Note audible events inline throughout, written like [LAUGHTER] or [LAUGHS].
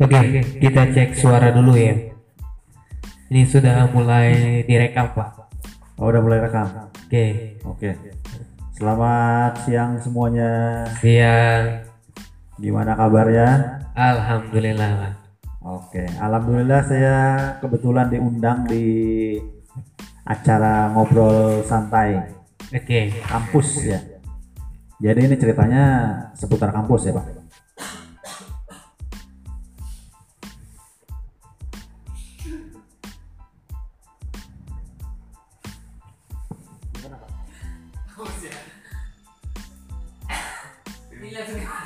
Oke, kita cek suara dulu ya. Ini sudah mulai direkam, Pak. Oh, udah mulai rekam. Oke, Oke. Selamat siang semuanya. siang. Gimana kabarnya? Alhamdulillah, Pak. Oke, alhamdulillah saya kebetulan diundang di acara ngobrol santai Oke, kampus ya. Jadi ini ceritanya seputar kampus ya, Pak.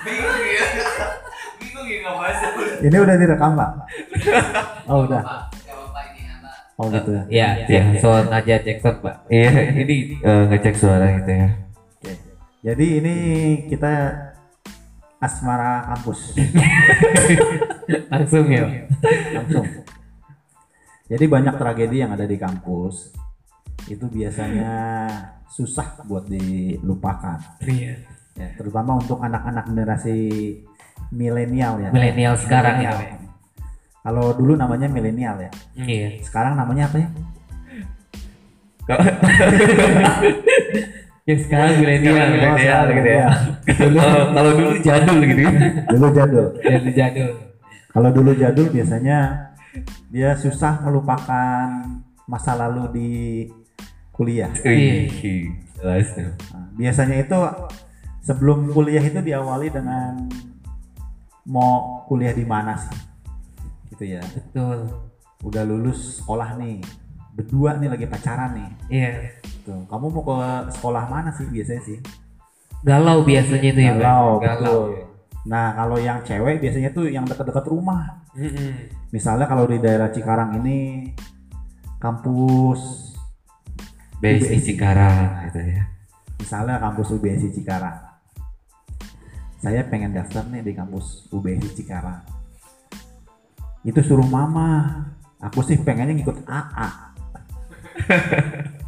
Bingung ya bingung ya nggak bahasa Ini udah direkam, Pak. Oh, udah. Oh, gitu ya. ya, ya, soal aja cek sound, Pak. Iya, [LAUGHS] ini eh, ngecek suara gitu ya. Oke. Jadi ini kita asmara kampus. [LAUGHS] Langsung ya. langsung. Jadi banyak tragedi yang ada di kampus itu biasanya susah buat dilupakan. Iya. Ya, terutama untuk anak-anak generasi milenial ya. Milenial sekarang ya. Kalau dulu namanya milenial ya. Iya. Sekarang namanya apa ya? [LAUGHS] Yang sekarang milenial, milenial gitu ya. Kalau [LAUGHS] kalau dulu jadul gitu ya. Dulu jadul. Jadi jadul. Kalau dulu jadul biasanya dia susah melupakan masa lalu di kuliah. Jelas. Nah, biasanya itu sebelum kuliah itu diawali dengan mau kuliah di mana sih gitu ya Betul. udah lulus sekolah nih berdua nih lagi pacaran nih Iya. tuh kamu mau ke sekolah mana sih biasanya sih Galau biasanya itu ya, galau Galau. betul nah kalau yang cewek biasanya tuh yang dekat-dekat rumah Mm-mm. misalnya kalau di daerah Cikarang ini kampus BSI Cikarang gitu ya. misalnya kampus UBSI Cikarang saya pengen daftar nih di kampus UBSI Cikarang itu suruh mama aku sih pengennya ngikut AA [LAUGHS]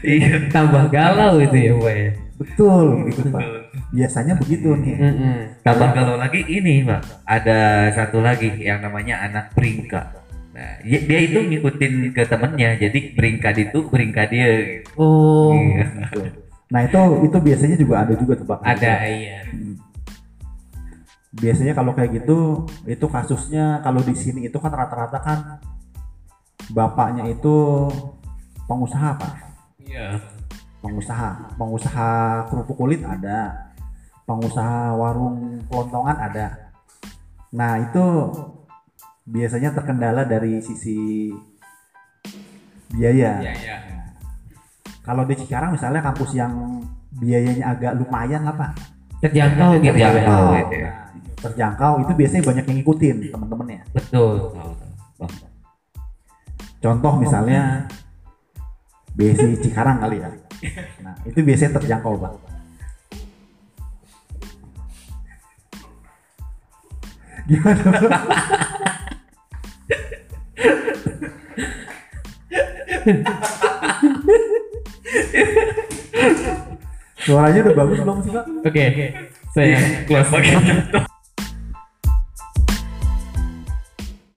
Iya. Tambah galau itu ya, Pak ya. betul gitu pak biasanya begitu nih Mm-mm. Tambah kalau lagi ini, Pak. Ada satu lagi yang namanya anak beringka. Nah, dia, dia itu ngikutin ke temennya, jadi beringka itu beringka dia. Gitu. Oh, Iya. Nah itu itu biasanya juga ada juga tuh pak ada iya. biasanya kalau kayak gitu itu kasusnya kalau di sini itu kan rata-rata kan bapaknya itu pengusaha pak Iya. pengusaha pengusaha kerupuk kulit ada pengusaha warung kelontongan ada nah itu biasanya terkendala dari sisi biaya. Kalau di Cikarang misalnya kampus yang biayanya agak lumayan lah pak. Terjangkau gitu ya. Terjangkau. Nah, terjangkau itu biasanya banyak yang ngikutin teman-temannya Betul. Contoh misalnya BSI Cikarang kali ya. Nah itu biasanya terjangkau pak. Gimana suaranya udah bagus belum sih pak Oke, saya pakai contoh.